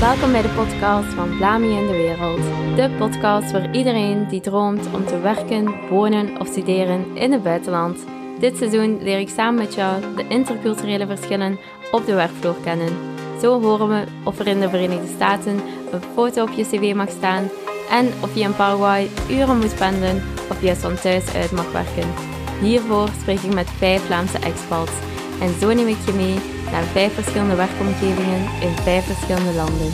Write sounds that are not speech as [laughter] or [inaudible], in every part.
Welkom bij de podcast van Blami in de Wereld. De podcast voor iedereen die droomt om te werken, wonen of studeren in het buitenland. Dit seizoen leer ik samen met jou de interculturele verschillen op de werkvloer kennen. Zo horen we of er in de Verenigde Staten een foto op je cv mag staan en of je in Paraguay uren moet spenden of je van thuis uit mag werken. Hiervoor spreek ik met vijf Vlaamse expats en zo neem ik je mee naar vijf verschillende werkomgevingen in vijf verschillende landen.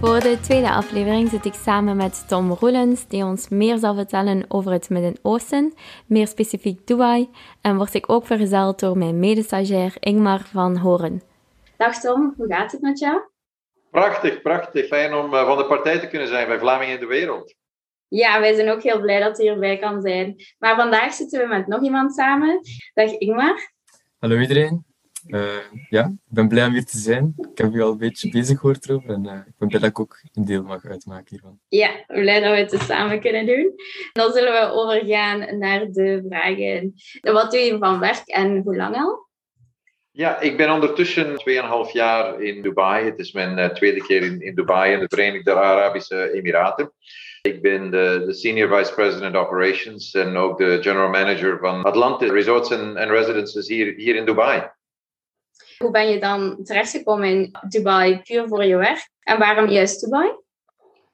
Voor de tweede aflevering zit ik samen met Tom Roelens, die ons meer zal vertellen over het Midden-Oosten, meer specifiek Dubai, en word ik ook vergezeld door mijn medestagiair Ingmar van Horen. Dag Tom, hoe gaat het met jou? Prachtig, prachtig. Fijn om eh, van de partij te kunnen zijn bij Vlamingen in de Wereld. Ja, wij zijn ook heel blij dat hij hierbij kan zijn. Maar vandaag zitten we met nog iemand samen. Dag Ingmar. Hallo iedereen. Uh, ja, ik ben blij om hier te zijn. Ik heb u al een beetje bezig gehoord erover en uh, ik ben blij dat ik ook een deel mag uitmaken hiervan. Ja, blij dat we het samen kunnen doen. Dan zullen we overgaan naar de vragen. Wat doe je van werk en hoe lang al? Ja, ik ben ondertussen 2,5 jaar in Dubai. Het is mijn uh, tweede keer in, in Dubai in de Verenigde Arabische Emiraten. Ik ben de, de, Senior Vice President Operations en ook de General Manager van Atlantis Resorts and, Residences hier, hier in Dubai. Hoe ben je dan terechtgekomen in Dubai puur voor je werk? En waarom juist Dubai?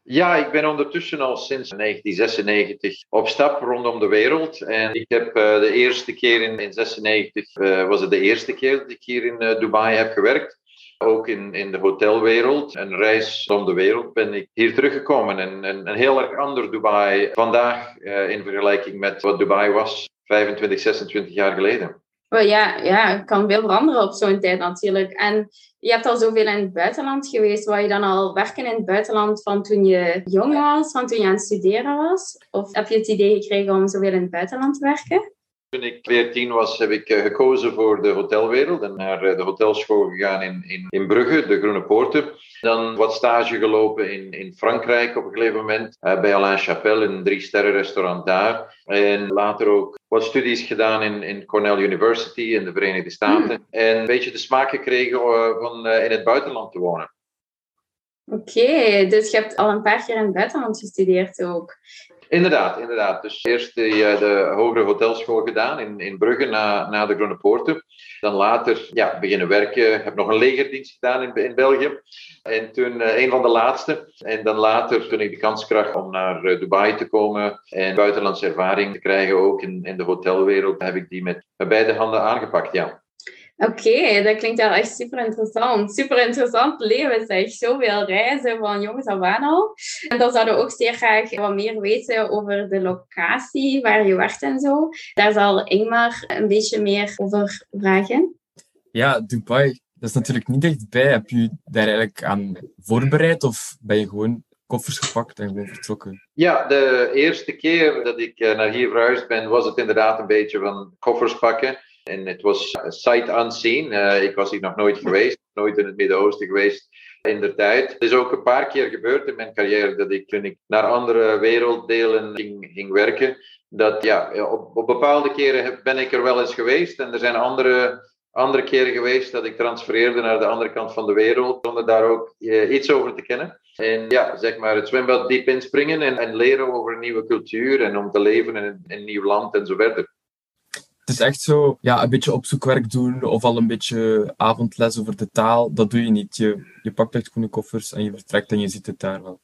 Ja, ik ben ondertussen al sinds 1996 op stap rondom de wereld. En ik heb uh, de eerste keer in 1996, uh, was het de eerste keer dat ik hier in uh, Dubai heb gewerkt. Ook in, in de hotelwereld. Een reis om de wereld ben ik hier teruggekomen. En, en een heel erg ander Dubai vandaag in vergelijking met wat Dubai was 25, 26 jaar geleden. Well, ja, ja, kan veel veranderen op zo'n tijd natuurlijk. En je hebt al zoveel in het buitenland geweest. Wou je dan al werken in het buitenland van toen je jong was, van toen je aan het studeren was? Of heb je het idee gekregen om zoveel in het buitenland te werken? Toen ik 14 was, heb ik eh, gekozen voor de hotelwereld en naar eh, de hotelschool gegaan in, in, in Brugge, de Groene Poorten. Dan wat stage gelopen in, in Frankrijk op een gegeven moment, uh, bij Alain Chapelle, een drie-sterren restaurant daar. En later ook wat studies gedaan in, in Cornell University in de Verenigde Staten. Hmm. En een beetje de smaak gekregen van in het buitenland te wonen. Oké, dus je hebt al een paar keer in het buitenland gestudeerd ook. Inderdaad, inderdaad. Dus eerst de, eh, de hogere hotelschool gedaan in, in Brugge na, na de Groene Poorten. Dan later ja, beginnen werken. Heb nog een legerdienst gedaan in, in België. En toen uh, een van de laatste. En dan later, toen ik de kans kreeg om naar uh, Dubai te komen en buitenlandse ervaring te krijgen, ook in, in de hotelwereld, heb ik die met beide handen aangepakt, ja. Oké, dat klinkt wel echt super interessant. Super interessant leven zeg. Zoveel reizen van jongens af aan al. En dan zouden we ook zeer graag wat meer weten over de locatie waar je werkt en zo. Daar zal Ingmar een beetje meer over vragen. Ja, Dubai, dat is natuurlijk niet dichtbij. Heb je daar eigenlijk aan voorbereid of ben je gewoon koffers gepakt en gewoon vertrokken? Ja, de eerste keer dat ik eh, naar hier verhuisd ben, was het inderdaad een beetje van koffers pakken. En het was sight unseen. Uh, ik was hier nog nooit geweest, nooit in het Midden-Oosten geweest in de tijd. Het is ook een paar keer gebeurd in mijn carrière dat ik toen ik naar andere werelddelen ging, ging werken, dat ja, op, op bepaalde keren ben ik er wel eens geweest en er zijn andere andere keren geweest dat ik transfereerde naar de andere kant van de wereld, zonder daar ook eh, iets over te kennen. En ja, zeg maar het zwembad diep inspringen en, en leren over een nieuwe cultuur en om te leven in een, in een nieuw land en zo verder het is echt zo, ja, een beetje opzoekwerk doen of al een beetje avondles over de taal. Dat doe je niet. Je, je pakt echt groene koffers en je vertrekt en je ziet het daar wel.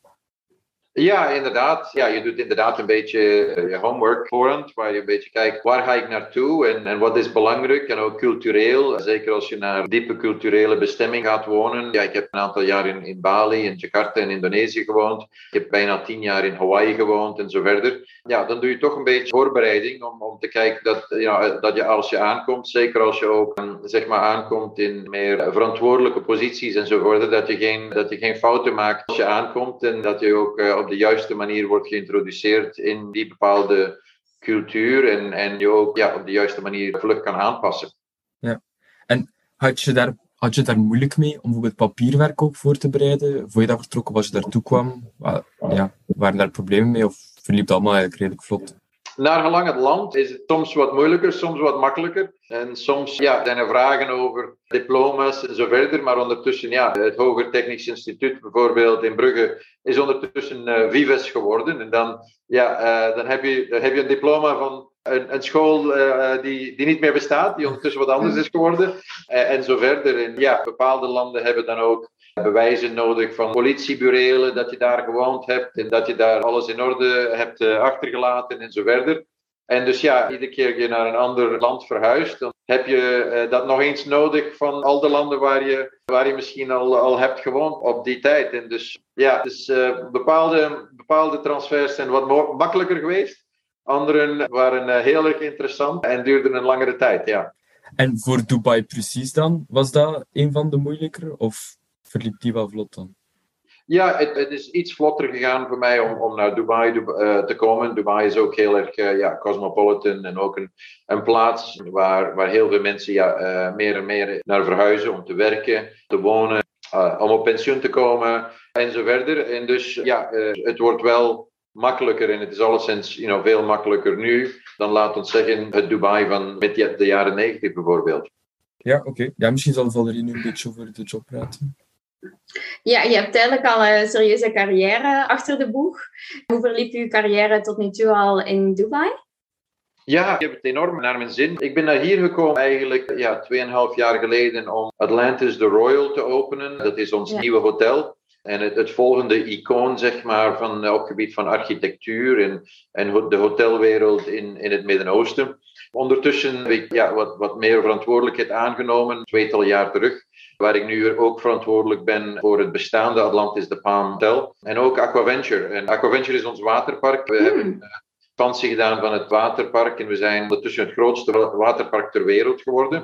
Ja, inderdaad. Ja, je doet inderdaad een beetje eh, je homework voorhand, waar je een beetje kijkt waar ga ik naartoe en, en wat is belangrijk en ook cultureel. Zeker als je naar diepe culturele bestemming gaat wonen. Ja, ik heb een aantal jaar in, in Bali, in Jakarta in Indonesië gewoond. Ik heb bijna tien jaar in Hawaii gewoond en zo verder. Ja, dan doe je toch een beetje voorbereiding om, om te kijken dat, ja, dat je als je aankomt, zeker als je ook zeg maar aankomt in meer verantwoordelijke posities en zo verder, dat je geen, dat je geen fouten maakt als je aankomt en dat je ook eh, op de juiste manier wordt geïntroduceerd in die bepaalde cultuur en, en je ook ja, op de juiste manier vlug kan aanpassen. Ja, en had je daar, had je daar moeilijk mee om bijvoorbeeld papierwerk ook voor te bereiden? Voor je dat vertrokken, als je daartoe kwam? Ja, waren daar problemen mee of verliep het allemaal eigenlijk redelijk vlot? Naar gelang het land is het soms wat moeilijker, soms wat makkelijker. En soms ja, zijn er vragen over diploma's en zo verder. Maar ondertussen, ja, het Hoger Technisch Instituut bijvoorbeeld in Brugge is ondertussen uh, Vives geworden. En dan, ja, uh, dan, heb je, heb je een diploma van een, een school uh, die, die niet meer bestaat, die ondertussen wat anders is geworden. en zo verder. En ja, bepaalde landen hebben dan ook bewijzen nodig van politieburelen, dat je daar gewoond hebt en dat je daar alles in orde hebt uh, achtergelaten en zo verder. En dus ja, iedere keer je naar een ander land verhuist, dan heb je uh, dat nog eens nodig van al de landen waar je, waar je misschien al, al hebt gewoond op die tijd. En dus ja, dus, bepaalde, bepaalde transfers zijn wat makkelijker geweest. Anderen waren heel erg interessant en duurden een langere tijd, ja. En voor Dubai precies dan, was dat een van de moeilijker? Of verliep die wel vlot dan? Ja, het, het, is iets vlotter gegaan voor mij om, om naar Dubai uh, te komen. Dubai is ook heel erg uh, ja, cosmopolitan en ook een, een plaats waar, waar heel veel mensen ja, uh, meer en meer naar verhuizen om te werken, te wonen, om op pensioen te komen en zo verder. En dus ja, het wordt wel makkelijker en het is alleszins you know, veel makkelijker nu dan, laten we zeggen, het Dubai van met de jaren 90 bijvoorbeeld. Ja, oké. Ja, misschien zal Valerie nu een beetje over de job praten. Ja, je hebt eigenlijk al een serieuze carrière achter de boeg. Hoe verliep uw carrière tot nu toe al in Dubai? Ja, ik heb het enorm naar mijn zin. Ik ben naar hier gekomen eigenlijk ja, 2,5 jaar geleden om Atlantis The Royal te openen. Dat is ons nieuwe hotel. En het, het, volgende icoon, zeg maar, van, op het gebied van architectuur en, en de hotelwereld in, in het Midden-Oosten. Ondertussen heb ik ja, wat, wat meer verantwoordelijkheid aangenomen, tweetal jaar terug waar ik nu ook verantwoordelijk ben voor het bestaande Atlantis de Palm Hotel. En ook Aquaventure. En Aquaventure is ons waterpark. We hmm. hebben expansie gedaan van het waterpark en we zijn ondertussen het grootste waterpark ter wereld geworden.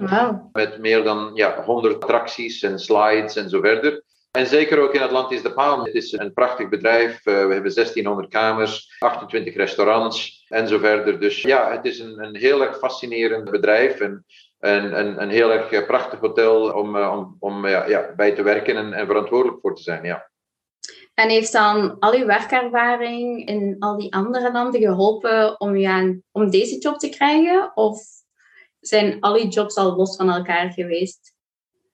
Met meer dan ja, 100 attracties en slides en zo verder. En zeker ook in Atlantis de Palm. Het is een prachtig bedrijf. Uh, we hebben 1600 kamers, 28 restaurants en zo verder. Dus ja, het is een, een heel erg fascinerend bedrijf. En een, een, heel erg eh, prachtig hotel om, eh, om, om ja, ja, bij te werken en, en verantwoordelijk voor te zijn. Ja. En heeft dan al uw werkervaring in al die andere landen geholpen om, aan, om deze job te krijgen? Of zijn al die jobs al los van elkaar geweest?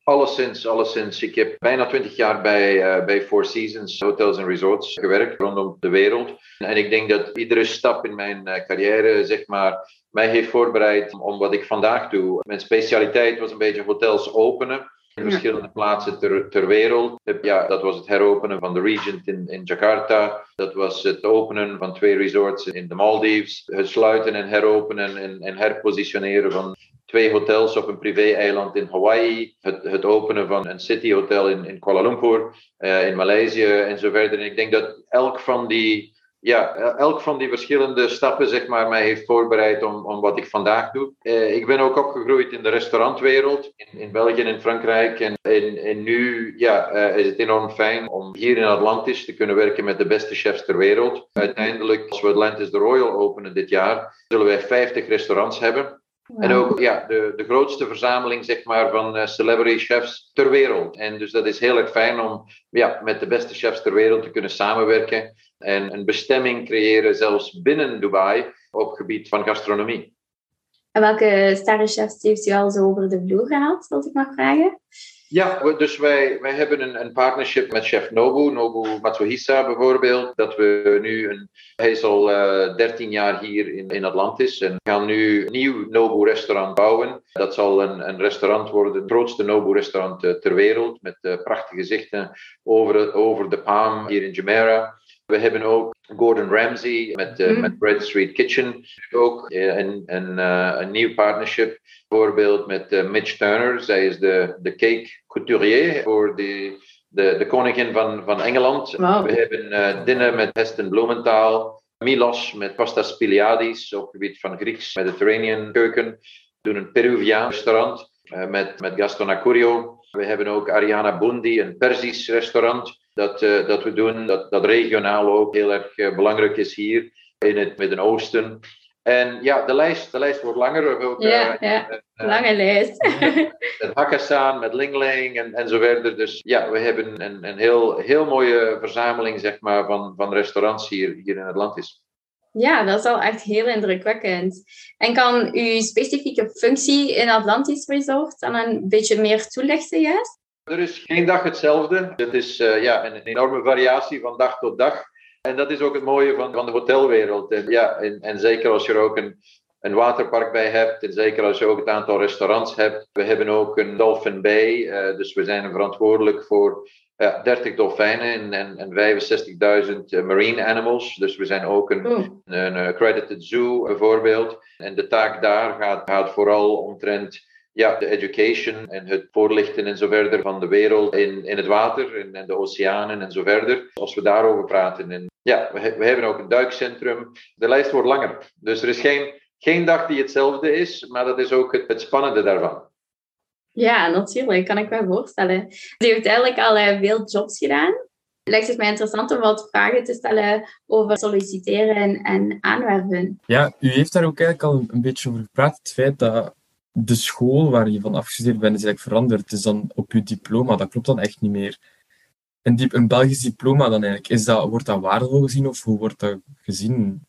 Alleszins, alleszins. Ik heb bijna twintig jaar bij, uh, bij Four Seasons Hotels en Resorts gewerkt rondom de wereld. En ik denk dat iedere stap in mijn carrière, zeg maar, mij heeft voorbereid om wat ik vandaag doe. Mijn specialiteit was een beetje hotels openen. Verschillende plaatsen ter, ter wereld. Ja, dat was het heropenen van de Regent in, in Jakarta. Dat was het openen van twee resorts in de Maldives. Het sluiten en heropenen en, en herpositioneren van twee hotels op een privé-eiland in Hawaii. Het, het openen van een cityhotel in, in Kuala Lumpur, uh, in Maleisië en zo verder. En ik denk dat elk van die ja, elk van die verschillende stappen zeg maar, mij heeft voorbereid om, om wat ik vandaag doe. Eh, ik ben ook opgegroeid in de restaurantwereld in, in België en in Frankrijk. En, en, en nu ja, uh, is het enorm fijn om hier in Atlantis te kunnen werken met de beste chefs ter wereld. Uiteindelijk, als we Atlantis The Royal openen dit jaar, zullen wij 50 restaurants hebben. En ook ja, de, de grootste verzameling zeg maar, van uh, celebrity chefs ter wereld. En dus dat is heel erg fijn om ja, met de beste chefs ter wereld te kunnen samenwerken. En een bestemming creëren, zelfs binnen Dubai, op het gebied van gastronomie. En welke sterrenchefs heeft u al zo over de vloer gehaald, als ik mag vragen? Ja, dus wij, wij hebben een, een partnership met chef Nobu, Nobu Matsuhisa bijvoorbeeld. Dat we nu een, hij is al uh, eh, 13 jaar hier in, in Atlantis en we gaan nu een nieuw Nobu restaurant bouwen. Dat zal een, een restaurant worden, het grootste Nobu restaurant uh, ter wereld, met uh, prachtige zichten over, over de Palm hier in Jumeirah. We hebben ook Gordon Ramsay met, uh, mm. met Bread Street Kitchen. Ook uh, een, een, uh, een nieuw partnership. Bijvoorbeeld met Mitch Turner. Zij is de, de cake couturier voor de, de, de koningin van, van Engeland. We hebben Dinner met Heston Blumenthal. Milos met Pasta Spiliadis op het gebied van Grieks Mediterranean keuken. We doen een Peruviaan restaurant met, met Gaston Acurio. We hebben ook Ariana Bundi, een Persisch restaurant dat, uh, dat we doen. Dat, dat regionaal ook heel erg uh, belangrijk is hier in het Midden-Oosten. En ja, de lijst, de lijst wordt langer. Ook, ja, uh, ja. lange lijst. [laughs] met Hakkasan, met Lingling en, en zo verder. Dus ja, we hebben een, een heel, heel mooie verzameling zeg maar, van, van restaurants hier, hier in Atlantis. Ja, dat is al echt heel indrukwekkend. En kan uw specifieke functie in Atlantis Resort dan een beetje meer toelichten, juist? Er is geen dag hetzelfde. Het is uh, ja, een enorme variatie van dag tot dag. En dat is ook het mooie van, van de hotelwereld. En, ja, en, en zeker als je er ook een, een waterpark bij hebt. En zeker als je ook het aantal restaurants hebt. We hebben ook een Dolphin Bay. Uh, dus we zijn verantwoordelijk voor ja, 30 dolfijnen en, en, 65.000 eh, marine animals. Dus we zijn ook een, oh. een, accredited zoo bijvoorbeeld. En de taak daar gaat, gaat vooral omtrent ja, de education en het voorlichten en zo verder van de wereld in, in het water en, en de oceanen en zo verder. Als we daarover praten. En ja, we, we hebben ook een duikcentrum. De lijst wordt langer. Dus er is geen, geen dag die hetzelfde is, maar dat is ook het, het spannende daarvan. Ja, natuurlijk, kan ik me voorstellen. Je heeft eigenlijk al uh, veel jobs gedaan. Lijkt het mij interessant om wat vragen te stellen over solliciteren en aanwerven. Ja, u heeft daar ook eigenlijk al een beetje over gepraat. Het feit dat de school waar je van afgestudeerd bent is eigenlijk veranderd. Is dan op je diploma, dat klopt dan echt niet meer. Een, een Belgisch diploma dan eigenlijk, is dat, wordt dat waardevol gezien of hoe wordt dat gezien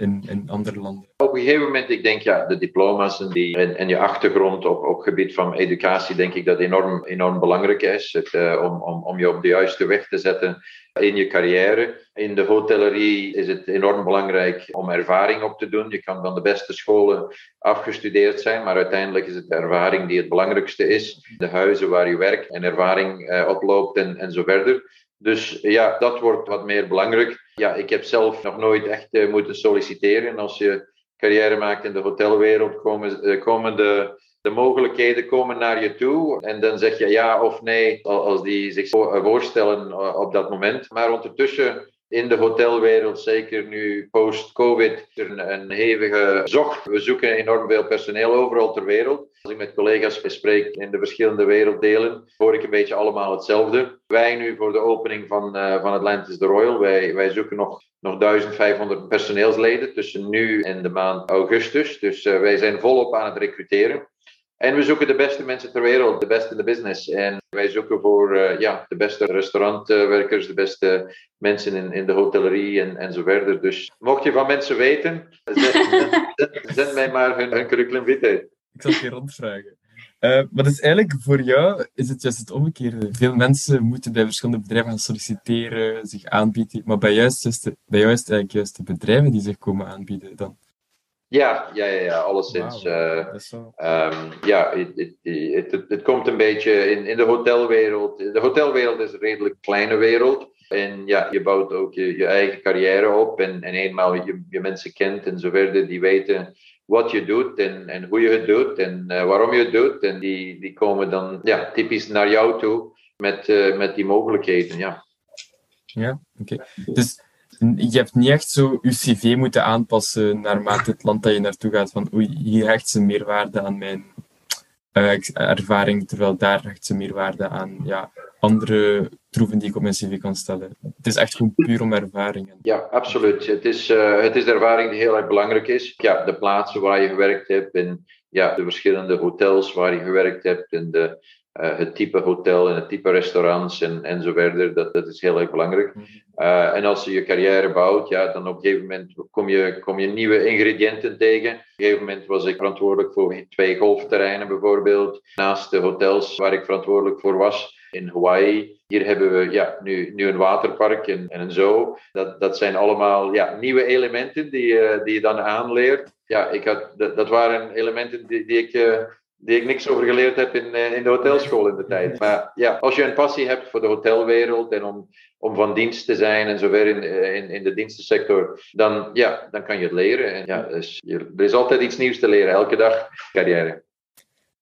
in, in andere landen? Op een gegeven moment, ik denk ja, de diploma's en, die, en, je achtergrond op, op gebied van educatie, denk ik dat enorm, enorm belangrijk is. Het, uh, om, om, om je op de juiste weg te zetten in je carrière. In de hotellerie is het enorm belangrijk om ervaring op te doen. Je kan van de beste scholen afgestudeerd zijn, maar uiteindelijk is het de ervaring die het belangrijkste is. De huizen waar je werkt en ervaring uh, oploopt en, en zo verder. Dus ja, dat wordt wat meer belangrijk. Ja, ik heb zelf nog nooit echt uh, moeten solliciteren. Als je carrière maakt in de hotelwereld, komen, uh, komen de, de mogelijkheden komen naar je toe. En dan zeg je ja of nee, als die zich voorstellen op dat moment. Maar ondertussen in de hotelwereld, zeker nu post-COVID, een, een hevige zocht. We zoeken enorm veel personeel overal ter wereld. Als ik met collega's bespreek in de verschillende werelddelen, hoor ik een beetje allemaal hetzelfde. Wij nu voor de opening van, uh, van Atlantis The Royal, wij, wij zoeken nog, nog 1500 personeelsleden tussen nu en de maand augustus. Dus uh, wij zijn volop aan het recruteren. En we zoeken de beste mensen ter wereld, de beste in de business. En wij zoeken voor uh, ja, de beste restaurantwerkers, de beste mensen in, in de hotellerie en, en zo verder. Dus mocht je van mensen weten, zend, mij maar hun, hun curriculum vitae. Ik zal het rondvragen. Uh, maar dus eigenlijk voor jou is het juist het omgekeerde. Veel mensen moeten bij verschillende bedrijven gaan solliciteren, zich aanbieden. Maar bij, juist is het, bij jou is het eigenlijk juist de bedrijven die zich komen aanbieden dan. Ja, ja, ja, ja alleszins. Wow, uh, um, ja, het, komt een beetje in, in de hotelwereld. De hotelwereld is een redelijk kleine wereld. En ja, je bouwt ook je, je eigen carrière op. En, en eenmaal je, je mensen kent en zo verder, die weten wat je doet en, en hoe je het doet en uh, waarom je het doet. En die, die komen dan ja, typisch naar jou toe met, uh, met die mogelijkheden. Ja, ja oké. Dus je hebt niet echt zo je cv moeten aanpassen naarmate het land dat je naartoe gaat. Van oei, hier hecht ze meerwaarde aan mijn uh, ervaring, terwijl daar hecht ze meerwaarde aan ja, andere troeven die ik op mijn cv kan stellen. Het is echt gewoon puur om ervaringen. Ja, absoluut. Het is, uh, het is de ervaring die heel erg belangrijk is. Ja, de plaatsen waar je gewerkt hebt en ja, de verschillende hotels waar je gewerkt hebt en de uh, het type hotel en het type restaurants en, en zo verder. Dat, dat is heel erg belangrijk. Uh, en als je je carrière bouwt, ja, dan op een gegeven moment kom je, kom je nieuwe ingrediënten tegen. Op een gegeven moment was ik verantwoordelijk voor twee golfterreinen bijvoorbeeld. Naast de hotels waar ik verantwoordelijk voor was in Hawaii. Hier hebben we ja, nu, nu een waterpark en, en een. Dat, dat zijn allemaal ja, nieuwe elementen die, uh, die je dan aanleert. Ja, ik had, dat, dat waren elementen die, die ik die ik niks over geleerd heb in, eh, in de hotelschool in de tijd. Maar ja, als je een passie hebt voor de hotelwereld en om, om van dienst te zijn en zover in, eh, in, in de dienstensector, dan, ja, dan kan je het leren. En ja, dus er is altijd iets nieuws te leren, elke dag carrière.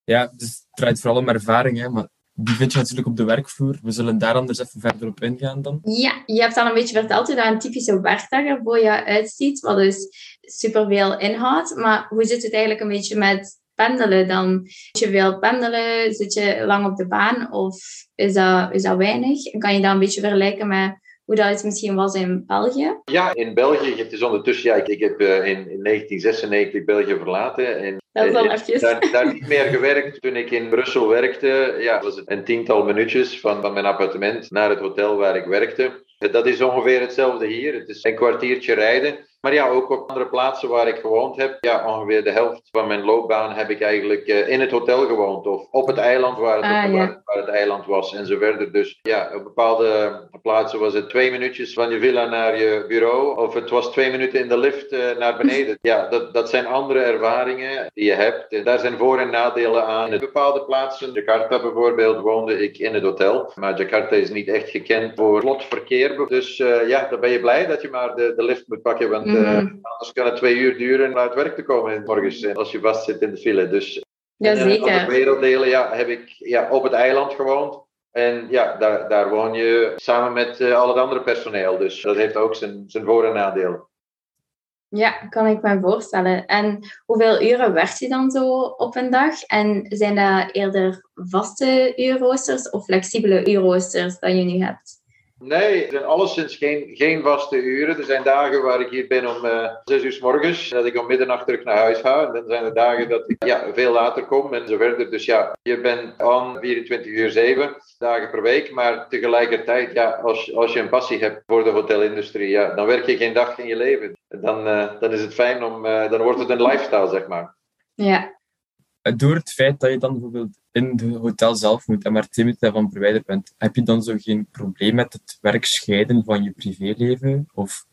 Ja, dus het draait vooral om ervaring, hè, maar die vind je natuurlijk op de werkvloer. We zullen daar anders even verder op ingaan dan. Ja, je hebt al een beetje verteld hoe dat een typische werkdag er voor je uitziet, wat dus superveel inhoudt. Maar hoe zit het eigenlijk een beetje met pendelen dan? Als je veel pendelen, zit je lang op de baan of is dat, is dat weinig? En kan je dat een beetje vergelijken met hoe dat het misschien was in België? Ja, in België, het is ondertussen, ja, ik, ik heb uh, in, in 1996 België verlaten. En, dat is uh, daar, daar, niet meer gewerkt. Toen ik in Brussel werkte, ja, was het een tiental minuutjes van, van mijn appartement naar het hotel waar ik werkte. Dat is ongeveer hetzelfde hier. Het is een kwartiertje rijden. Maar ja, ook op andere plaatsen waar ik gewoond heb, ja, ongeveer de helft van mijn loopbaan heb ik eigenlijk uh, in het hotel gewoond. Of op het eiland waar het, Ah, ja. waar, het eiland was en zo verder. Dus ja, op bepaalde plaatsen was het twee minuutjes van je villa naar je bureau. Of het was twee minuten in de lift eh, naar beneden. [laughs] Ja, dat, dat zijn andere ervaringen die je hebt. En daar zijn voor- en nadelen aan. In bepaalde plaatsen, Jakarta bijvoorbeeld, woonde ik in het hotel. Maar Jakarta is niet echt gekend voor vlot verkeer. Dus eh, ja, dan ben je blij dat je maar de, de lift moet pakken. Want eh, Mhm. anders kan het twee uur duren om uit werk te komen morgens. eh, Als je vastzit in de file. Dus Ja, in andere zeker. werelddelen ja, heb ik ja, op het eiland gewoond. En ja, daar, daar woon je samen met eh, al het andere personeel. Dus dat heeft ook zijn, zijn voor- en nadelen. Ja, kan ik me voorstellen. En hoeveel uren werkt je dan zo op een dag? En zijn dat eerder vaste uurroosters of flexibele uurroosters dat je nu hebt? Nee, er zijn alleszins geen, geen vaste uren. Er zijn dagen waar ik hier ben om eh, zes uur s morgens. Dat ik om middernacht terug naar huis ga. En dan zijn er dagen dat ik ja, veel later kom en zo verder. Dus ja, je bent on 24 uur 7 dagen per week. Maar tegelijkertijd, ja, als, als je een passie hebt voor de hotelindustrie, ja, dan werk je geen dag in je leven. Dan, eh, dan is het fijn om, eh, dan wordt het een lifestyle, zeg maar. Ja, Door het feit dat je dan bijvoorbeeld in het hotel zelf moet en maar twee minuten daarvan verwijderd bent, heb je dan zo geen probleem met het werk scheiden van je privéleven? Of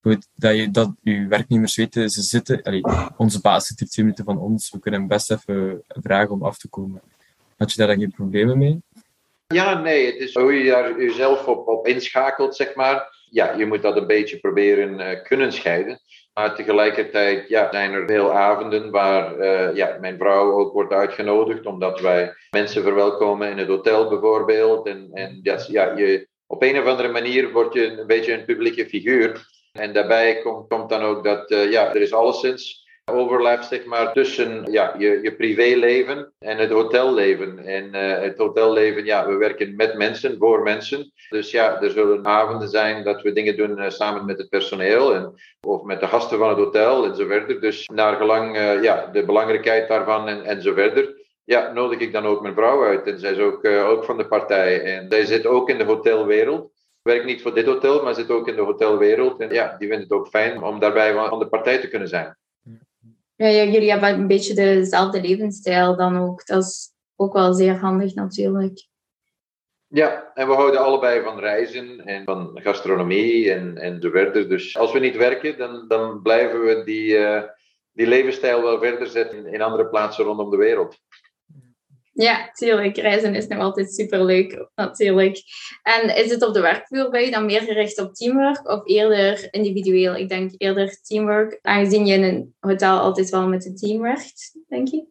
goed, dat je dat je werknemers weten, ze zitten, allee, onze baas zit hier twee minuten van ons, we kunnen hem best even vragen om af te komen. Had je daar dan geen problemen mee? Ja, nee, het is hoe je daar jezelf op, inschakelt, zeg maar. Ja, je moet dat een beetje proberen eh, kunnen scheiden. Maar tegelijkertijd ja, zijn er veel avonden waar eh, ja, mijn vrouw ook wordt uitgenodigd, omdat wij mensen verwelkomen in het hotel bijvoorbeeld. En, en dat, ja, je, op een of andere manier word je een beetje een publieke figuur. En daarbij komt, komt dan ook dat eh, ja, er is alleszins overlap zeg maar, tussen ja, je, je privéleven en het hotelleven. En eh, het hotelleven, ja, we werken met mensen, voor mensen. Dus ja, er zullen avonden zijn dat we dingen doen eh, samen met het personeel en, of met de gasten van het hotel en zo verder. Dus naar gelang eh, ja, de belangrijkheid daarvan en, en. Ja, nodig ik dan ook mijn vrouw uit. En zij is ook, ook van de partij. En zij zit ook in de hotelwereld werkt niet voor dit hotel, maar zit ook in de hotelwereld. En ja, die vindt het ook fijn om daarbij van de partij te kunnen zijn. Ja, jullie hebben een beetje dezelfde levensstijl dan ook. Dat is ook wel zeer handig natuurlijk. Ja, en we houden allebei van reizen en van gastronomie en, en zo verder. Dus als we niet werken, dan, dan blijven we die, eh, die levensstijl wel verder zetten in andere plaatsen rondom de wereld. Ja, tuurlijk. Reizen is nog altijd superleuk, natuurlijk. En is het op de werkvloer bij dan meer gericht op teamwork of eerder individueel? Ik denk eerder teamwork, aangezien je in een hotel altijd wel met een team werkt, denk ik.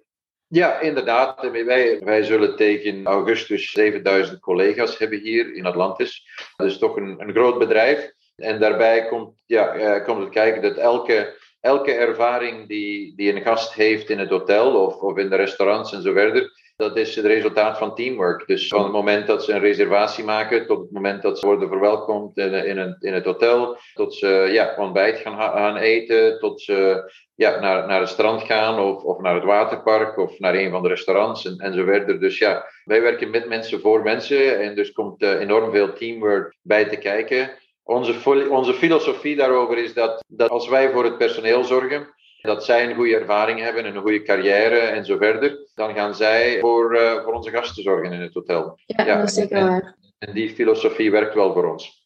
Ja, inderdaad. Wij, wij zullen tegen augustus 7000 collega's hebben hier in Atlantis. Dat is toch een, een groot bedrijf. En daarbij komt, ja, eh, komt het kijken dat elke, elke ervaring die, die een gast heeft in het hotel of, of in de restaurants en zo verder, dat is het resultaat van teamwork. Dus van het moment dat ze een reservatie maken tot het moment dat ze worden verwelkomd in, in, het hotel, tot ze ja, ontbijt gaan, gaan eten, tot ze ja, naar, naar het strand gaan of, of naar het waterpark of naar een van de restaurants en, zo verder. Dus ja, wij werken met mensen voor mensen en dus komt uh, enorm veel teamwork bij te kijken. Onze, onze filosofie daarover is dat, dat als wij voor het personeel zorgen, dat zij een goede ervaring hebben, een goede carrière en zo verder, dan gaan zij voor, uh, voor onze gasten zorgen in het hotel. Ja, ja dat is zeker waar. En die filosofie werkt wel voor ons.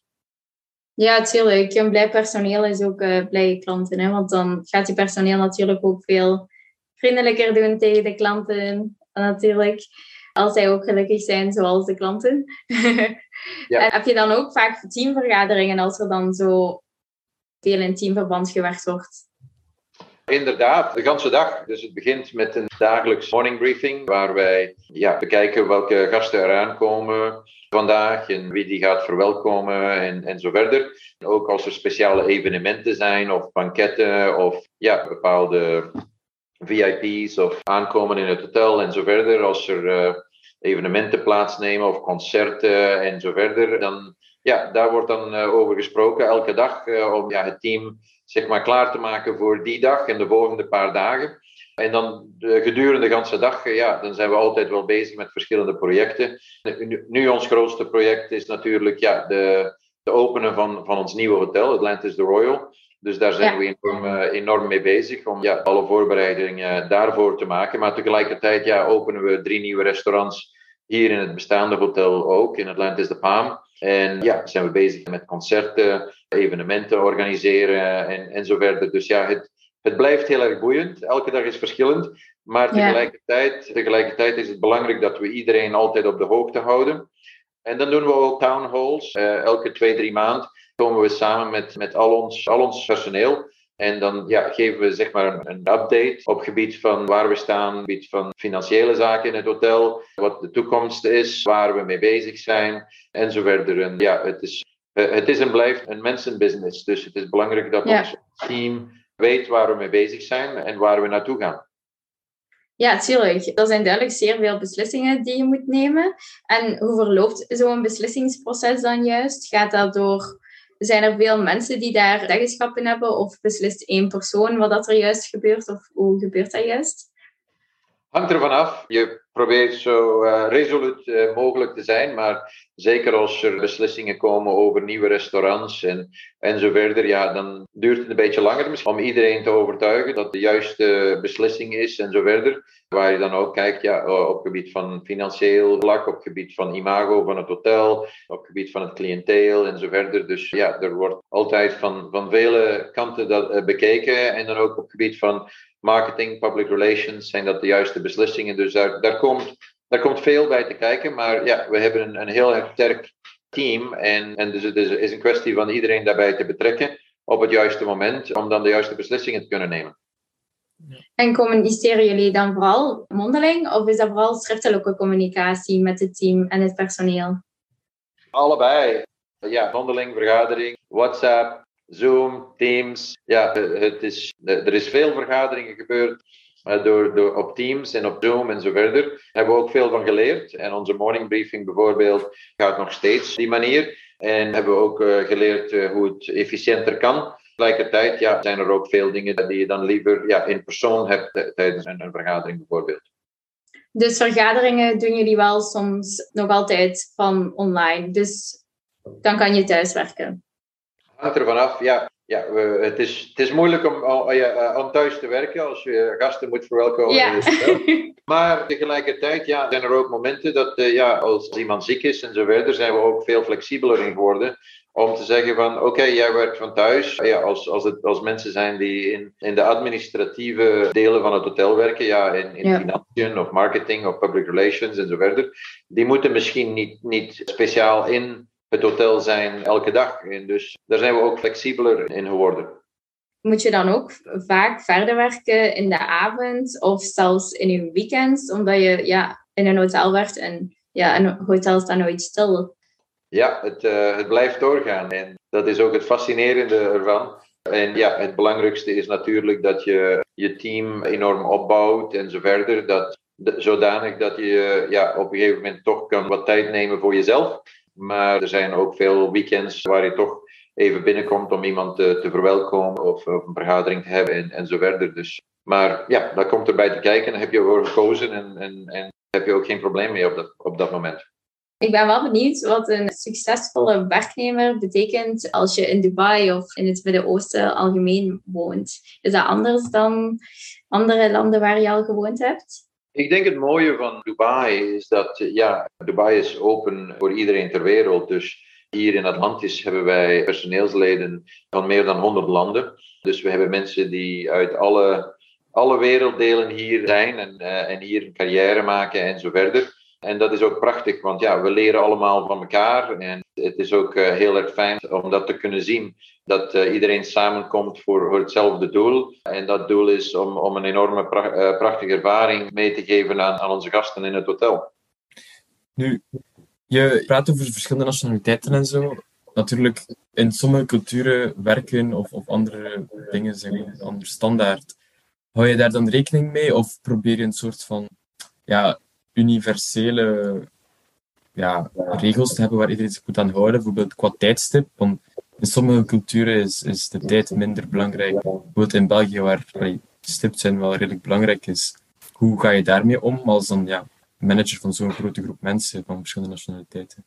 Ja, natuurlijk. Een blij personeel is ook uh, blije klanten. Hè? Want dan gaat je personeel natuurlijk ook veel vriendelijker doen tegen de klanten. Natuurlijk. Als zij ook gelukkig zijn, zoals de klanten. [laughs] ja. En heb je dan ook vaak teamvergaderingen als er dan zo veel in teamverband gewerkt wordt? Inderdaad, de ganse dag. Dus het begint met een dagelijks morning briefing, waar wij ja, bekijken welke gasten eraan komen vandaag en wie die gaat verwelkomen en, en zo verder. Ook als er speciale evenementen zijn of banketten of ja, bepaalde VIP's of aankomen in het hotel en zo verder. Als er uh, evenementen plaatsnemen of concerten en zo verder, dan ja, daar wordt dan uh, over gesproken elke dag uh, om ja, het team zeg maar klaar te maken voor die dag en de volgende paar dagen. En dan de, gedurende de ganse dag, ja, dan zijn we altijd wel bezig met verschillende projecten. Nu, nu ons grootste project is natuurlijk ja, de, de openen van, van ons nieuwe hotel, Atlantis The Royal. Dus daar zijn we enorm, enorm, mee bezig om ja, alle voorbereidingen daarvoor te maken. Maar tegelijkertijd ja, openen we drie nieuwe restaurants hier in het bestaande hotel ook, in Atlantis de Palm. En ja, zijn we bezig met concerten, evenementen organiseren en, en zo verder. Dus ja, het, het blijft heel erg boeiend. Elke dag is verschillend. Maar tegelijkertijd, tegelijkertijd is het belangrijk dat we iedereen altijd op de hoogte houden. En dan doen we ook town halls. Uh, elke twee, drie maanden komen we samen met, met al, ons, al ons personeel. En dan ja, geven we zeg maar een, update op het gebied van waar we staan, gebied van financiële zaken in het hotel, wat de toekomst is, waar we mee bezig zijn en zo verder. En ja, het is, eh, het is en blijft een mensenbusiness. Dus het is belangrijk dat ons team weet waar we mee bezig zijn en waar we naartoe gaan. Ja, tuurlijk. Er zijn duidelijk zeer veel beslissingen die je moet nemen. En hoe verloopt zo'n beslissingsproces dan juist? Gaat dat door zijn er veel mensen die daar zeggenschap in hebben? Of beslist één persoon wat dat er juist gebeurt? Of hoe gebeurt dat juist? Hangt ervan af. Je probeert zo uh, resoluut uh, mogelijk te zijn, maar zeker als er beslissingen komen over nieuwe restaurants en, en zo verder, ja, dan duurt het een beetje langer misschien om iedereen te overtuigen dat de juiste beslissing is en zo verder. Waar je dan ook kijkt ja, op het gebied van financieel vlak, op gebied van imago van het hotel, op gebied van het cliënteel en zo verder. Dus ja, er wordt altijd van, van vele kanten dat bekeken en dan ook op gebied van marketing, public relations, zijn dat de juiste beslissingen. Dus daar, daar, komt, daar komt veel bij te kijken. Maar ja, we hebben een, een heel sterk team. En, en dus het is, is een kwestie van iedereen daarbij te betrekken op het juiste moment, om dan de juiste beslissingen te kunnen nemen. En communiceren jullie dan vooral mondeling of is dat vooral schriftelijke communicatie met het team en het personeel? Allebei. Ja, mondeling, vergadering, WhatsApp, Zoom, Teams. Ja, het is, er is veel vergaderingen gebeurd door, door, op Teams en op Zoom en zo verder. Daar hebben we ook veel van geleerd. En onze morning briefing bijvoorbeeld gaat nog steeds die manier. En hebben we ook uh, geleerd uh, hoe het efficiënter kan. Tegelijkertijd ja, zijn er ook veel dingen die je dan liever ja, in persoon hebt tijdens een, een vergadering bijvoorbeeld. Dus vergaderingen doen jullie wel soms nog altijd van online. Dus dan kan je thuiswerken hangt er vanaf. Ja, ja het, is, het is moeilijk om, om, om, thuis te werken als je gasten moet verwelkomen. Ja. [laughs] maar tegelijkertijd ja, zijn er ook momenten dat uh, ja, als iemand ziek is en zo verder, zijn we ook veel flexibeler in geworden. Om te zeggen van oké, jij werkt van thuis. Ja, als, als, het, als mensen zijn die in, in de administratieve delen van het hotel werken, ja, in, in financiën of marketing of public relations en zo verder, die moeten misschien niet, niet speciaal in het hotel zijn elke dag. En dus daar zijn we ook flexibeler in geworden. Moet je dan ook vaak verder werken in de avond of zelfs in je weekends, omdat je ja, in een hotel werkt en ja, een hotel staat nooit stil? Ja, het, uh, het blijft doorgaan en dat is ook het fascinerende ervan. En ja, het belangrijkste is natuurlijk dat je je team enorm opbouwt en zo verder. Dat, zodanig dat je ja, op een gegeven moment toch kan wat tijd nemen voor jezelf. Maar er zijn ook veel weekends waar je toch even binnenkomt om iemand te, verwelkomen of, of, een vergadering te hebben en, en zo verder. Dus, maar ja, dat komt erbij te kijken. Dan heb je ervoor gekozen en, en, en heb je ook geen probleem mee op dat, op dat moment. Ik ben wel benieuwd wat een succesvolle werknemer betekent als je in Dubai of in het Midden-Oosten algemeen woont. Is dat anders dan andere landen waar je al gewoond hebt? Ik denk het mooie van Dubai is dat, ja, Dubai is open voor iedereen ter wereld. Dus hier in Atlantis hebben wij personeelsleden van meer dan 100 landen. Dus we hebben mensen die uit alle, alle werelddelen hier zijn en, uh, en hier een carrière maken en zo verder. En dat is ook prachtig, want ja, we leren allemaal van elkaar. En het is ook uh, heel erg fijn om dat te kunnen zien. Dat uh, iedereen samenkomt voor, hetzelfde doel. En dat doel is om, om een enorme uh, prachtige ervaring mee te geven aan, aan onze gasten in het hotel. Nu, je praat over verschillende nationaliteiten en zo. Natuurlijk, in sommige culturen werken of, of andere dingen zijn anders standaard. Hou je daar dan rekening mee of probeer je een soort van ja, universele ja, regels te hebben waar iedereen zich moet aan houden, bijvoorbeeld qua tijdstip. Want in sommige culturen is, is de tijd minder belangrijk. Bijvoorbeeld in België, waar stipt zijn wel redelijk belangrijk is. Hoe ga je daarmee om als dan ja, manager van zo'n grote groep mensen van verschillende nationaliteiten?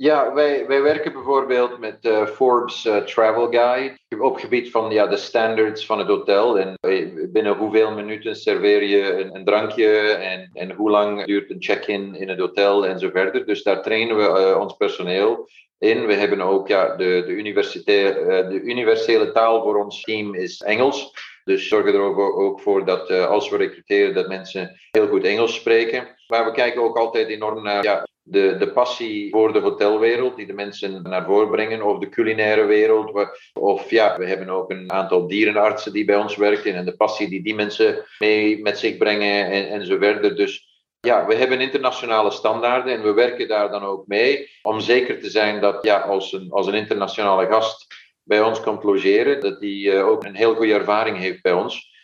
Ja, wij, wij werken bijvoorbeeld met uh, Forbes uh, Travel Guide op gebied van ja, de standards van het hotel. En binnen hoeveel minuten serveer je een, een drankje en, en hoe lang duurt een check-in in het hotel en zo verder. Dus daar trainen we ons personeel in. We hebben ook ja, de, de, de universele taal voor ons team is Engels. Dus zorgen er ook, ook voor dat als we recruteren, dat mensen heel goed Engels spreken. Maar we kijken ook altijd enorm naar ja, de, de passie voor de hotelwereld, die de mensen naar voren brengen, of de culinaire wereld. Of ja, we hebben ook een aantal dierenartsen die bij ons werken en de passie die die mensen mee met zich brengen en, en zo verder. Dus ja, we hebben internationale standaarden en we werken daar dan ook mee om zeker te zijn dat ja, als, een, als een internationale gast bij ons komt logeren, dat die uh, ook een heel goede ervaring heeft bij ons.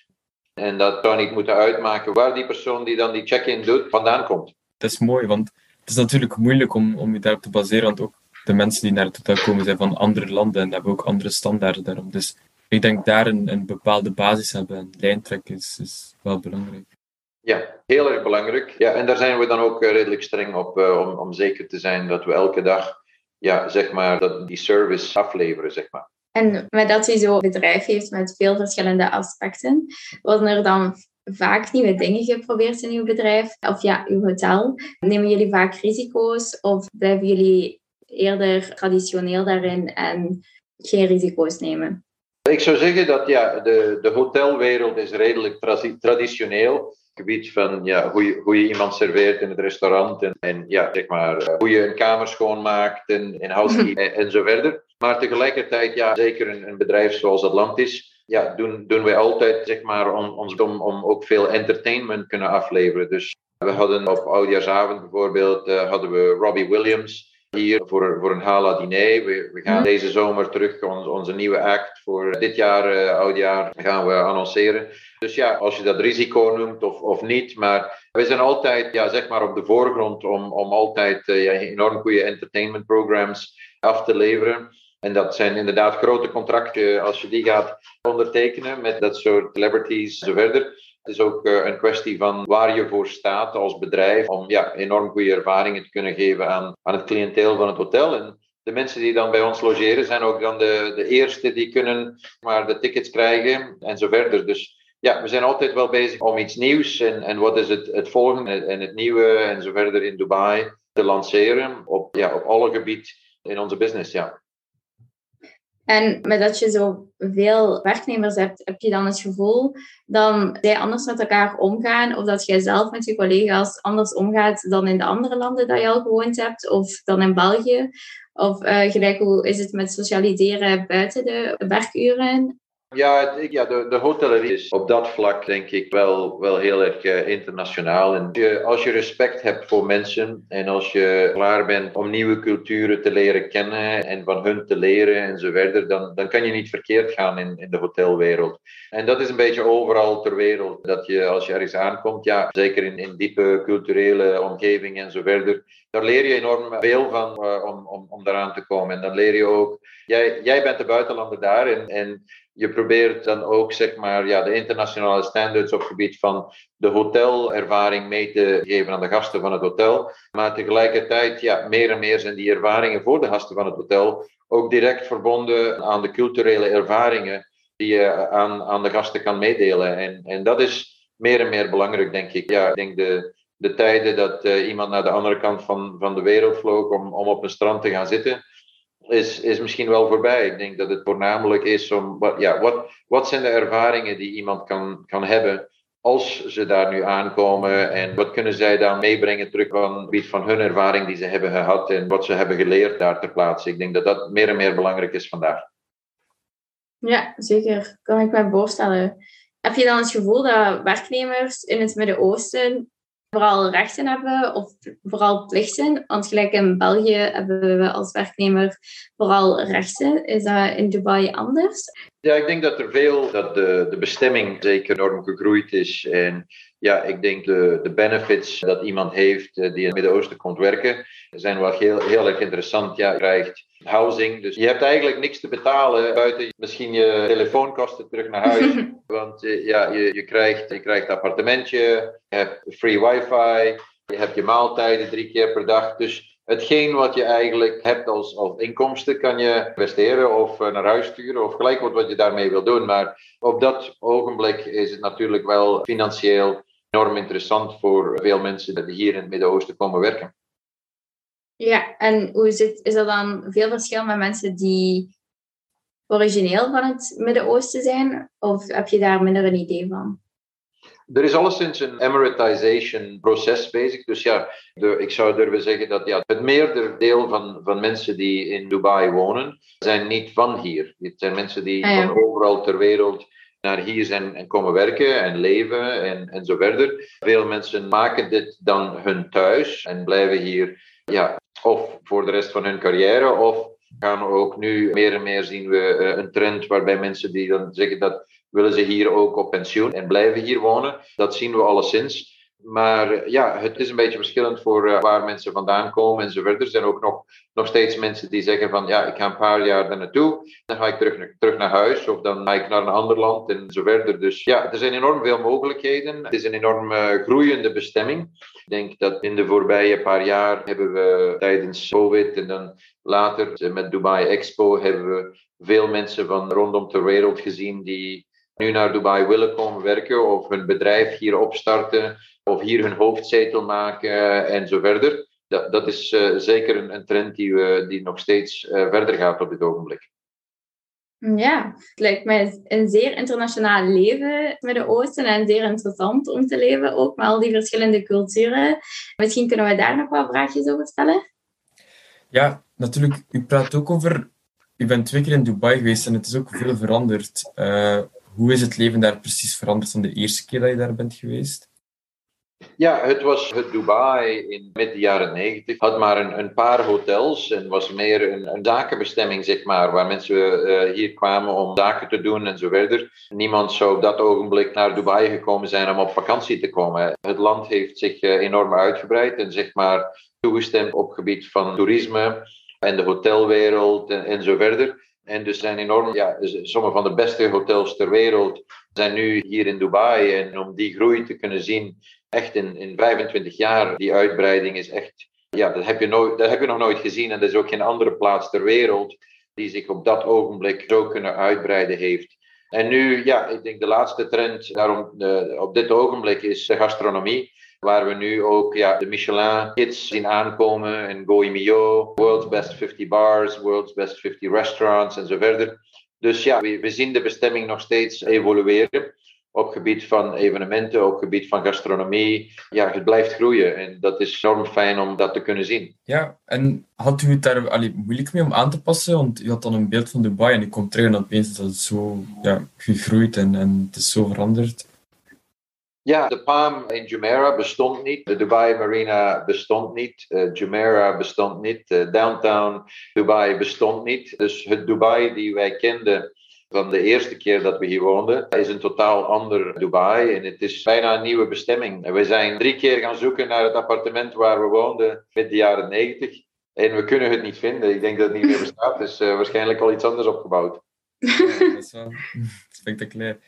En dat zou niet moeten uitmaken waar die persoon die dan die check-in doet vandaan komt. Dat is mooi, want het is natuurlijk moeilijk om, om je daarop te baseren, want ook de mensen die naar het hotel komen zijn van andere landen en hebben ook andere standaarden daarom. Dus ik denk daar een, een bepaalde basis hebben en lijntrek is, is wel belangrijk. Ja, heel erg belangrijk. Ja, en daar zijn we dan ook eh, redelijk streng op, uh, om, om zeker te zijn dat we elke dag, ja, zeg maar, dat die service afleveren, zeg maar. En met dat u zo'n bedrijf heeft met veel verschillende aspecten, worden er dan vaak nieuwe dingen geprobeerd in uw bedrijf of ja, uw hotel? Nemen jullie vaak risico's of blijven jullie eerder traditioneel daarin en geen risico's nemen? Ik zou zeggen dat ja, de, de hotelwereld is redelijk tra traditioneel gebied van ja, hoe, je, hoe je iemand serveert in het restaurant en, en ja, zeg maar, eh, hoe je een kamer schoonmaakt en, en housekeeping [laughs] en, en zo verder. Maar tegelijkertijd, ja, zeker een, een bedrijf zoals Atlantis, ja, doen, doen wij altijd zeg maar, om, ons, om, om ook veel entertainment kunnen afleveren. Dus we hadden op Oudjaarsavond bijvoorbeeld uh, hadden we Robbie Williams hier voor, voor een hala diner. We, we gaan deze zomer terug onze nieuwe act voor dit jaar, uh, oudjaar, gaan we annonceren. Dus ja, als je dat risico noemt of, of niet, maar we zijn altijd ja, zeg maar op de voorgrond om, om altijd uh, ja, enorm goede entertainment programs af te leveren. En dat zijn inderdaad grote contracten als je die gaat ondertekenen met dat soort celebrities en zo verder. Het is ook uh, een kwestie van waar je voor staat als bedrijf om ja, enorm goede ervaringen te kunnen geven aan, aan het cliënteel van het hotel. En de mensen die dan bij ons logeren zijn ook dan de, de eerste die kunnen maar de tickets krijgen en zo verder. Dus ja, we zijn altijd wel bezig om iets nieuws en, en wat is het, het volgende en het nieuwe en zo verder in Dubai te lanceren op, ja, op alle gebieden in onze business. Ja. En met dat je zo veel werknemers hebt, heb je dan het gevoel dat zij anders met elkaar omgaan, of dat jij zelf met je collega's anders omgaat dan in de andere landen dat je al gewoond hebt, of dan in België? Of uh, gelijk, hoe is het met socialiseren buiten de werkuren? Ja, ja de, de hotellerie is op dat vlak denk ik wel, wel heel erg uh, internationaal. En als je respect hebt voor mensen en als je klaar bent om nieuwe culturen te leren kennen en van hun te leren en zo verder, dan, dan kan je niet verkeerd gaan in, in de hotelwereld. En dat is een beetje overal ter wereld. Dat je als je ergens aankomt, ja, zeker in, in diepe culturele omgevingen en zo verder, daar leer je enorm veel van uh, om, om, om daaraan te komen. En dan leer je ook, jij, jij bent de buitenlander daar en je probeert dan ook zeg maar, ja, de internationale standards op het gebied van de hotelervaring mee te geven aan de gasten van het hotel. Maar tegelijkertijd, ja, meer en meer zijn die ervaringen voor de gasten van het hotel ook direct verbonden aan de culturele ervaringen die je aan, aan de gasten kan meedelen. En, en dat is meer en meer belangrijk, denk ik. Ja, ik denk de, de tijden dat uh, iemand naar de andere kant van, van de wereld vloog om, om op een strand te gaan zitten is, is misschien wel voorbij. Ik denk dat het voornamelijk is om, wat, ja, wat, wat zijn de ervaringen die iemand kan, kan hebben als ze daar nu aankomen en wat kunnen zij dan meebrengen terug van van hun ervaring die ze hebben gehad en wat ze hebben geleerd daar ter plaatse. Ik denk dat dat meer en meer belangrijk is vandaag. Ja, zeker. Kan ik me voorstellen. Heb je dan het gevoel dat werknemers in het Midden-Oosten vooral rechten hebben of vooral plichten. Want gelijk in België hebben we als werknemer vooral rechten. Is dat in Dubai anders? Ja, ik denk dat er veel, dat de, de bestemming zeker enorm gegroeid is. En ja, ik denk de, de benefits dat iemand heeft eh, die in het Midden-Oosten komt werken, zijn wel heel, heel erg interessant. Ja, je krijgt housing, dus je hebt eigenlijk niks te betalen buiten misschien je telefoonkosten terug naar huis. [laughs] Want eh, ja, je, je, krijgt, je krijgt een appartementje, je hebt free wifi, je hebt je maaltijden drie keer per dag. Dus hetgeen wat je eigenlijk hebt als, als inkomsten kan je investeren of eh, naar huis sturen of gelijk wat, wat je daarmee wil doen. Maar op dat ogenblik is het natuurlijk wel financieel enorm interessant voor veel mensen die hier in het Midden-Oosten komen werken. Ja, en hoe zit, is er dan veel verschil met mensen die origineel van het Midden-Oosten zijn? Of heb je daar minder een idee van? Er is alleszins een Emiratization proces bezig. Dus ja, de, ik zou durven zeggen dat ja, het meerdere van, van mensen die in Dubai wonen, zijn niet van hier. Het zijn mensen die ah, van overal ter wereld naar hier zijn en komen werken en leven en, en zo verder. Veel mensen maken dit dan hun thuis en blijven hier ja, of voor de rest van hun carrière of gaan ook nu meer en meer zien we eh, een trend waarbij mensen die dan zeggen dat willen ze hier ook op pensioen en blijven hier wonen. Dat zien we alleszins. Maar ja, het is een beetje verschillend voor uh, waar mensen vandaan komen en zo verder. Er zijn ook nog, nog steeds mensen die zeggen van ja, ik ga een paar jaar daar naartoe. Dan ga ik terug, terug naar huis of dan ga ik naar een ander land en zo verder. Dus ja, er zijn enorm veel mogelijkheden. Het is een enorm uh, groeiende bestemming. Ik denk dat in de voorbije paar jaar hebben we tijdens COVID en dan later met Dubai Expo hebben we veel mensen van rondom ter wereld gezien die nu naar Dubai willen komen werken of hun bedrijf hier opstarten of hier hun hoofdzetel maken en zo verder. Dat, dat is uh, zeker een, een, trend die, we, die nog steeds uh, verder gaat op dit ogenblik. Ja, het lijkt mij een zeer internationaal leven met de Oosten en zeer interessant om te leven, ook met al die verschillende culturen. Misschien kunnen we daar nog wat vraagjes over stellen? Ja, natuurlijk. U praat ook over. U bent twee keer in Dubai geweest en het is ook veel veranderd. Uh, hoe is het leven daar precies veranderd van de eerste keer dat je daar bent geweest? Ja, het was het Dubai in midden jaren negentig. Had maar een, een, paar hotels en was meer een, een zakenbestemming, zeg maar, waar mensen uh, hier kwamen om zaken te doen en zo verder. Niemand zou op dat ogenblik naar Dubai gekomen zijn om op vakantie te komen. Het land heeft zich uh, enorm uitgebreid en zeg maar toegestemd op gebied van toerisme en de hotelwereld en zo verder. En dus zijn enorm, ja, sommige van de beste hotels ter wereld zijn nu hier in Dubai. En om die groei te kunnen zien, echt in, in 25 jaar, die uitbreiding is echt, ja, dat heb, je nooit, dat heb je nog nooit gezien. En er is ook geen andere plaats ter wereld die zich op dat ogenblik zo kunnen uitbreiden heeft. En nu, ja, ik denk de laatste trend daarom, de, op dit ogenblik is de gastronomie. Waar we nu ook ja, de Michelin-hits zien aankomen. En Goemio, World's Best 50 Bars, World's Best 50 Restaurants en zo verder. Dus ja, we, we zien de bestemming nog steeds evolueren op gebied van evenementen, op gebied van gastronomie. Ja, het blijft groeien en dat is enorm fijn om dat te kunnen zien. Ja, en had u het daar allee, moeilijk mee om aan te passen? Want u had dan een beeld van Dubai en ik kom terug en opeens dat het zo ja, gegroeid en, en het is zo veranderd. Ja, de Palm in Jumeirah bestond niet. De Dubai Marina bestond niet. Uh, Jumeirah bestond niet. Uh, downtown Dubai bestond niet. Dus het Dubai die wij kenden van de eerste keer dat we hier woonden, is een totaal ander Dubai. En het is bijna een nieuwe bestemming. we zijn drie keer gaan zoeken naar het appartement waar we woonden in de jaren negentig. En we kunnen het niet vinden. Ik denk dat het niet meer bestaat. Dus uh, waarschijnlijk al iets anders opgebouwd. Dat is wel [laughs] spectaculair.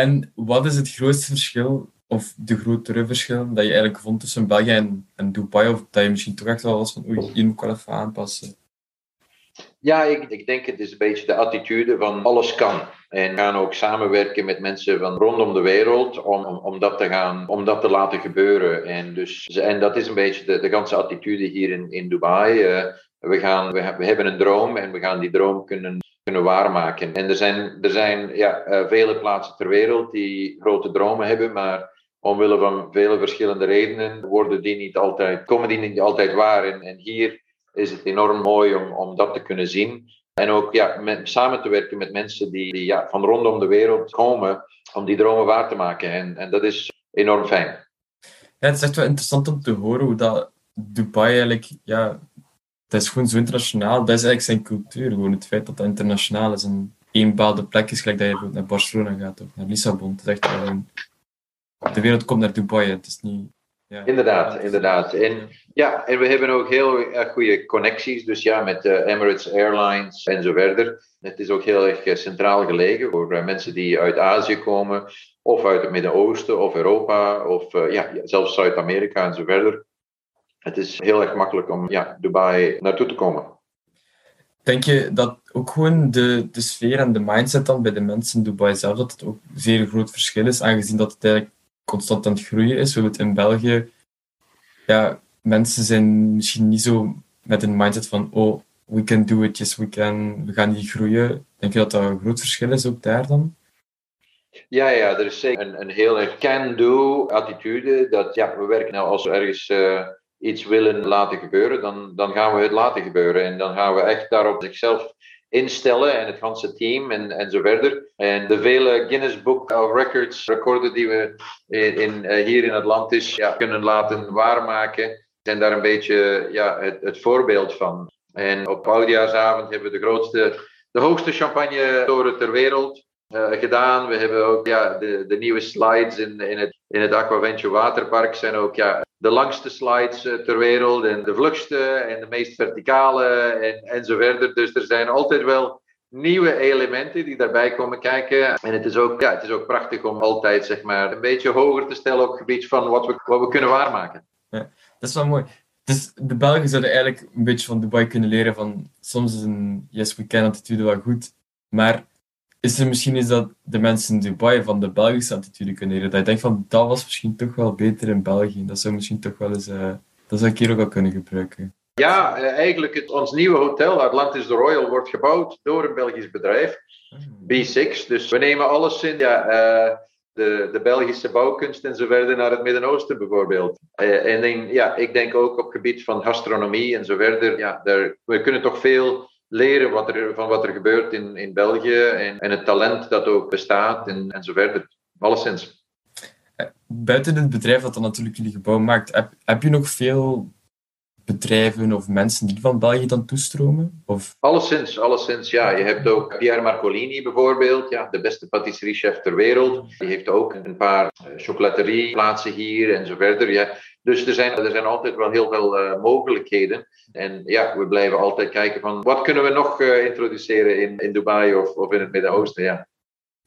En wat is het grootste verschil, of de grotere verschil, dat je eigenlijk vond tussen België en, en Dubai? Of dat je misschien toch echt wel was van, oei, hier moet ik wel even aanpassen? Ja, ik, ik denk het is een beetje de attitude van alles kan. En gaan ook samenwerken met mensen van rondom de wereld om, om, dat, te gaan, om dat te laten gebeuren. En, dus, en dat is een beetje de, de ganse attitude hier in, in Dubai. Uh, we, gaan, we, we hebben een droom en we gaan die droom kunnen kunnen waarmaken. En er zijn, er zijn ja, uh, vele plaatsen ter wereld die grote dromen hebben, maar omwille van vele verschillende redenen worden die niet altijd, komen die niet altijd waar. En, en hier is het enorm mooi om, om dat te kunnen zien. En ook ja, met, samen te werken met mensen die, die ja, van rondom de wereld komen om die dromen waar te maken. En, en dat is enorm fijn. Ja, het is echt wel interessant om te horen hoe dat Dubai eigenlijk ja, dat is gewoon zo internationaal. Dat is eigenlijk zijn cultuur. Gewoon het feit dat dat internationaal is. En één bepaalde plek is gelijk dat je naar Barcelona gaat of naar Lissabon. Het is echt gewoon... De wereld komt naar Dubai. Het is niet... Ja. Inderdaad, inderdaad. En, ja, en we hebben ook heel erg goede connecties. Dus ja, met uh, Emirates Airlines en zo verder. Het is ook heel erg eh, centraal gelegen voor mensen die uit Azië komen. Of uit het Midden-Oosten of Europa. Of ja, zelfs Zuid-Amerika en zo verder. Het is heel erg makkelijk om ja, Dubai naartoe te komen. Denk je dat ook gewoon de, de sfeer en de mindset dan bij de mensen in Dubai zelf, dat het ook een zeer groot verschil is, aangezien dat het eigenlijk constant aan het groeien is. We in België, ja, mensen zijn misschien niet zo met een mindset van, oh, we can do it, yes we can, we gaan hier groeien. Denk je dat dat een groot verschil is ook daar dan? Ja, ja, er is zeker een, een heel erg can-do attitude. Dat ja, we werken nou als we ergens uh, iets willen laten gebeuren, dan, dan gaan we het laten gebeuren. En dan gaan we echt daarop zichzelf instellen en het ganse team en, en zo verder. En de vele Guinness Book of Records recorden die we in, in uh, hier in Atlantis ja, kunnen laten waarmaken, zijn daar een beetje ja, het, het voorbeeld van. En op oudjaarsavond hebben we de grootste, de hoogste champagne-toren ter wereld. Uh, gedaan. We hebben ook ja, de, de nieuwe slides in, in het, in het Aquaventure Waterpark zijn ook ja, de langste slides uh, ter wereld en de vlugste en de meest verticale en, en zo verder. Dus er zijn altijd wel nieuwe elementen die daarbij komen kijken. En het is ook, ja, het is ook prachtig om altijd zeg maar, een beetje hoger te stellen op het gebied van wat we, wat we kunnen waarmaken. Ja, dat is wel mooi. Dus de Belgen zouden eigenlijk een beetje van Dubai kunnen leren van soms is een yes we can attitude wel goed, maar is er misschien eens dat de mensen in Dubai van de Belgische attitude kunnen leren. Dat je denkt van, dat was misschien toch wel beter in België. Dat zou misschien toch wel eens, uh, dat zou hier ook wel kunnen gebruiken. Ja, uh, eigenlijk het, ons nieuwe hotel, Atlantis The Royal, wordt gebouwd door een Belgisch bedrijf, B6. Dus we nemen alles in, ja, uh, de, de Belgische bouwkunst en zo verder naar het Midden-Oosten bijvoorbeeld. en ja, ik denk ook op het gebied van gastronomie en zo verder. Ja, daar, we kunnen toch veel leren wat er, van wat er gebeurt in, in België en, en het talent dat ook bestaat en, en zo verder. Alleszins. Buiten het bedrijf dat dan natuurlijk jullie gebouw maakt, heb, heb je nog veel bedrijven of mensen die van België dan toestromen? Of? Alleszins, alleszins, ja. Je hebt ook Pierre Marcolini bijvoorbeeld, ja, de beste patisseriechef ter wereld. Die heeft ook een paar eh, chocolaterieplaatsen hier en zo verder. Ja. Dus er zijn, er zijn altijd wel heel veel uh, mogelijkheden. En ja, we blijven altijd kijken van wat kunnen we nog uh, introduceren in, in Dubai of, of in het Midden-Oosten. Ja.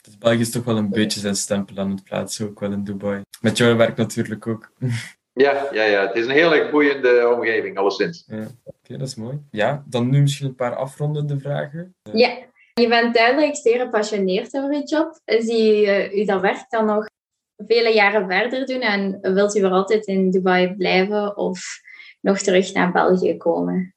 Dus België is toch wel een beetje zijn stempel aan het plaatsen, ook wel in Dubai. Met jouw werk natuurlijk ook. [laughs] Ja, ja, ja, het is een heel erg boeiende omgeving, alleszins. Ja, Oké, dat is mooi. Ja, dan nu misschien een paar afrondende vragen. Ja, je bent duidelijk zeer gepassioneerd over je job. Zie je uh, dat werk dan nog vele jaren verder doen en wilt u weer altijd in Dubai blijven of nog terug naar België komen?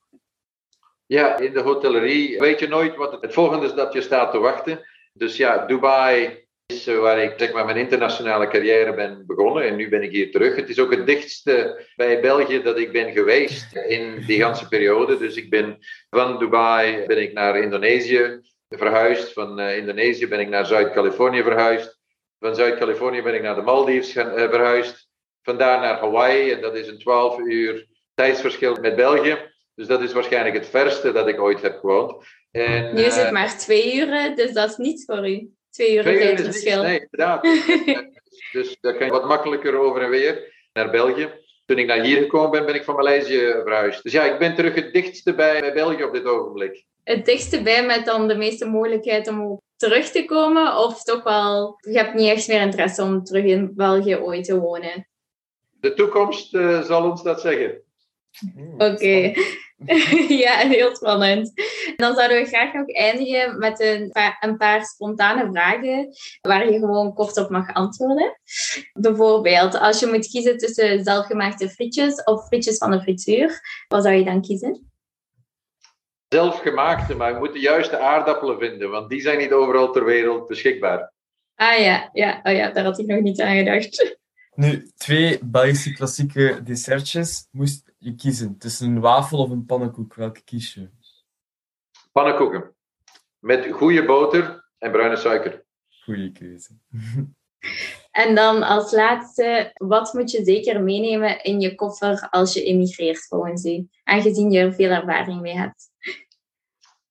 Ja, in de hotellerie weet je nooit wat het volgende is dat je staat te wachten. Dus ja, Dubai is waar ik zeg maar, mijn internationale carrière ben begonnen en nu ben ik hier terug. Het is ook het dichtste bij België dat ik ben geweest in die ganse periode. Dus ik ben van Dubai ben ik naar Indonesië verhuisd. Van uh, Indonesië ben ik naar Zuid-Californië verhuisd. Van Zuid-Californië ben ik naar de Maldives gaan, uh, verhuisd. Vandaar naar Hawaii en dat is een 12 uur tijdsverschil met België. Dus dat is waarschijnlijk het verste dat ik ooit heb gewoond. En, nu is het uh, maar twee uur, dus dat is niets voor u. Twee uur tijdverschil. Nee, inderdaad. [laughs] dus daar kan je wat makkelijker over en weer naar België. Toen ik naar hier gekomen ben, ben ik van Maleisië verhuisd. Dus ja, ik ben terug het dichtste bij, bij België op dit ogenblik. Het dichtste bij met dan de meeste mogelijkheid om terug te komen? Of toch wel, je hebt niet echt meer interesse om terug in België ooit te wonen? De toekomst uh, zal ons dat zeggen. Oké. Okay. [laughs] ja, heel spannend. Dan zouden we graag nog eindigen met een paar, een paar spontane vragen waar je gewoon kort op mag antwoorden. Bijvoorbeeld, als je moet kiezen tussen zelfgemaakte frietjes of frietjes van de frituur, wat zou je dan kiezen? Zelfgemaakte, maar je moet de juiste aardappelen vinden, want die zijn niet overal ter wereld beschikbaar. Ah ja, ja, oh, ja daar had ik nog niet aan gedacht. [laughs] Nu, twee Belgische klassieke dessertjes moest je kiezen tussen een wafel of een pannenkoek. Welke kies je? Pannenkoeken. Met goede boter en bruine suiker. Goeie keuze. [laughs] En dan als laatste, wat moet je zeker meenemen in je koffer als je emigreert volgens u? Aangezien je er veel ervaring mee hebt.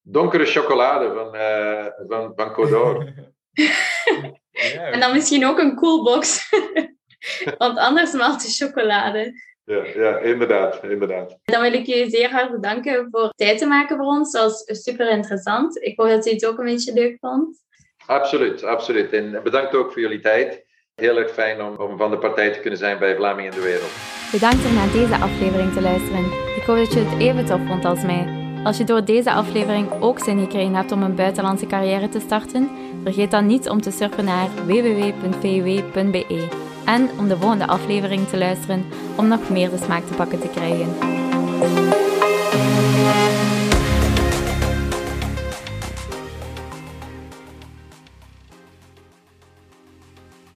Donkere chocolade van, uh, van, van Codor. ja, [laughs] [laughs] en dan misschien ook een coolbox. [laughs] Want anders malt de chocolade. Ja, ja, inderdaad, inderdaad. Dan wil ik je zeer hard bedanken voor tijd te maken voor ons. Dat was super interessant. Ik hoop dat je het ook een beetje leuk vond. Absoluut, absoluut. En bedankt ook voor jullie tijd. Heel erg fijn om, om van de partij te kunnen zijn bij Vlamingen in de Wereld. Bedankt om naar deze aflevering te luisteren. Ik hoop dat je het even tof vond als mij. Als je door deze aflevering ook zin gekregen hebt om een buitenlandse carrière te starten, vergeet dan niet om te surfen naar www.vuw.be en om de volgende aflevering te luisteren om nog meer de smaak te pakken te krijgen.